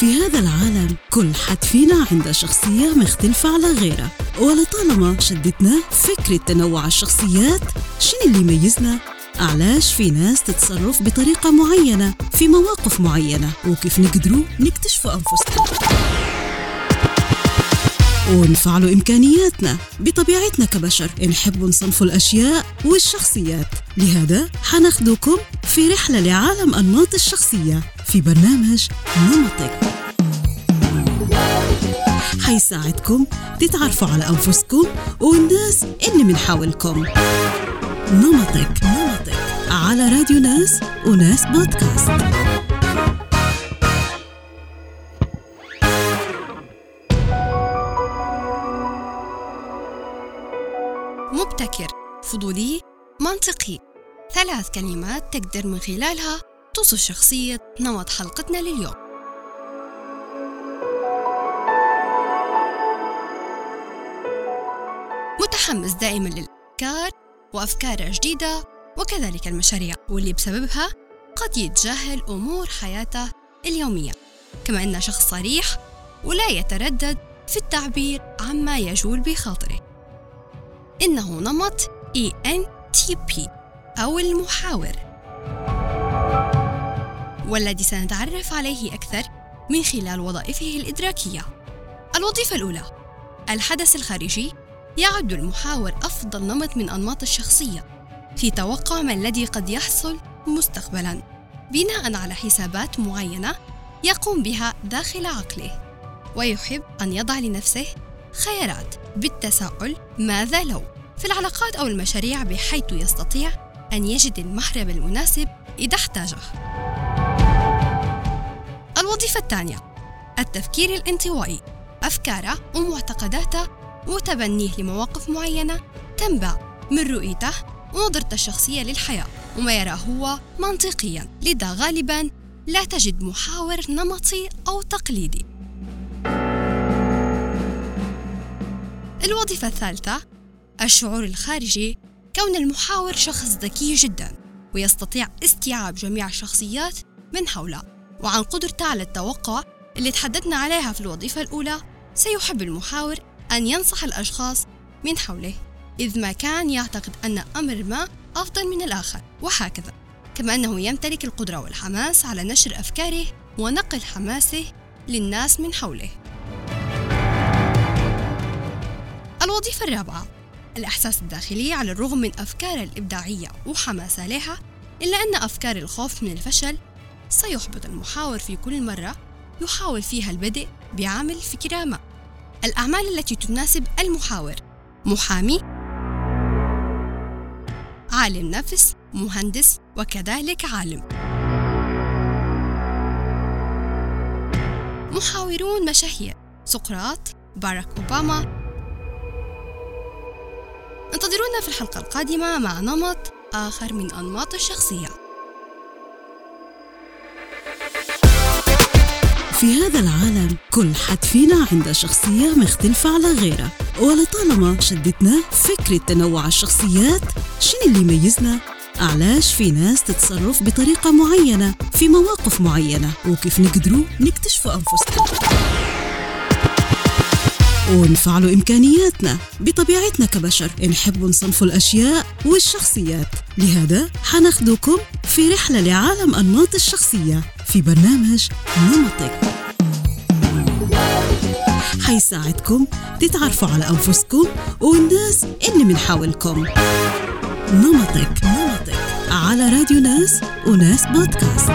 في هذا العالم كل حد فينا عنده شخصية مختلفة على غيره. ولطالما شدتنا فكرة تنوع الشخصيات شنو اللي يميزنا؟ علاش في ناس تتصرف بطريقة معينة في مواقف معينة؟ وكيف نقدروا نكتشفوا أنفسنا؟ ونفعلوا إمكانياتنا بطبيعتنا كبشر. نحب نصنف الأشياء والشخصيات. لهذا حناخدكم في رحلة لعالم أنماط الشخصية في برنامج نمطك. حيساعدكم تتعرفوا على أنفسكم والناس اللي من حولكم. نمطك نمطك. على راديو ناس وناس بودكاست. مبتكر فضولي منطقي. ثلاث كلمات تقدر من خلالها توصف شخصية نمط حلقتنا لليوم. متحمس دائما للأفكار وأفكار جديدة وكذلك المشاريع واللي بسببها قد يتجاهل أمور حياته اليومية. كما أنه شخص صريح ولا يتردد في التعبير عما يجول بخاطره. إنه نمط ENTP أو المحاور. والذي سنتعرف عليه أكثر من خلال وظائفه الإدراكية. الوظيفة الأولى الحدث الخارجي يعد المحاور أفضل نمط من أنماط الشخصية في توقع ما الذي قد يحصل مستقبلا بناء على حسابات معينة يقوم بها داخل عقله. ويحب أن يضع لنفسه خيارات بالتساؤل ماذا لو. في العلاقات أو المشاريع بحيث يستطيع أن يجد المحرم المناسب إذا احتاجه. الوظيفة الثانية التفكير الانطوائي أفكاره ومعتقداته وتبنيه لمواقف معينة تنبع من رؤيته ونظرته الشخصية للحياة وما يراه هو منطقيا لذا غالبا لا تجد محاور نمطي أو تقليدي. الوظيفة الثالثة الشعور الخارجي كون المحاور شخص ذكي جدا ويستطيع استيعاب جميع الشخصيات من حوله. وعن قدرته على التوقع اللي تحدثنا عليها في الوظيفة الأولى سيحب المحاور أن ينصح الأشخاص من حوله إذ ما كان يعتقد أن أمر ما أفضل من الآخر. وهكذا كما أنه يمتلك القدرة والحماس على نشر أفكاره ونقل حماسه للناس من حوله. الوظيفة الرابعة الإحساس الداخلي على الرغم من أفكار الإبداعية وحماسة لها إلا أن أفكار الخوف من الفشل سيحبط المحاور في كل مرة يحاول فيها البدء بعمل فكرة ما. الأعمال التي تناسب المحاور محامي عالم نفس مهندس وكذلك عالم. محاورون مشاهير سقراط باراك أوباما انتظرونا في الحلقة القادمة مع نمط آخر من أنماط الشخصية. في هذا العالم كل حد فينا عنده شخصية مختلفة على غيره. ولطالما شدتنا فكرة تنوع الشخصيات شنو اللي يميزنا؟ علاش في ناس تتصرف بطريقة معينة في مواقف معينة؟ وكيف نقدروا نكتشفوا أنفسنا؟ ونفعلوا إمكانياتنا بطبيعتنا كبشر. نحب نصنف الأشياء والشخصيات. لهذا حناخدكم في رحلة لعالم أنماط الشخصية في برنامج نمطك. حيساعدكم تتعرفوا على أنفسكم والناس اللي من حولكم. نمطك نمطك. على راديو ناس وناس بودكاست.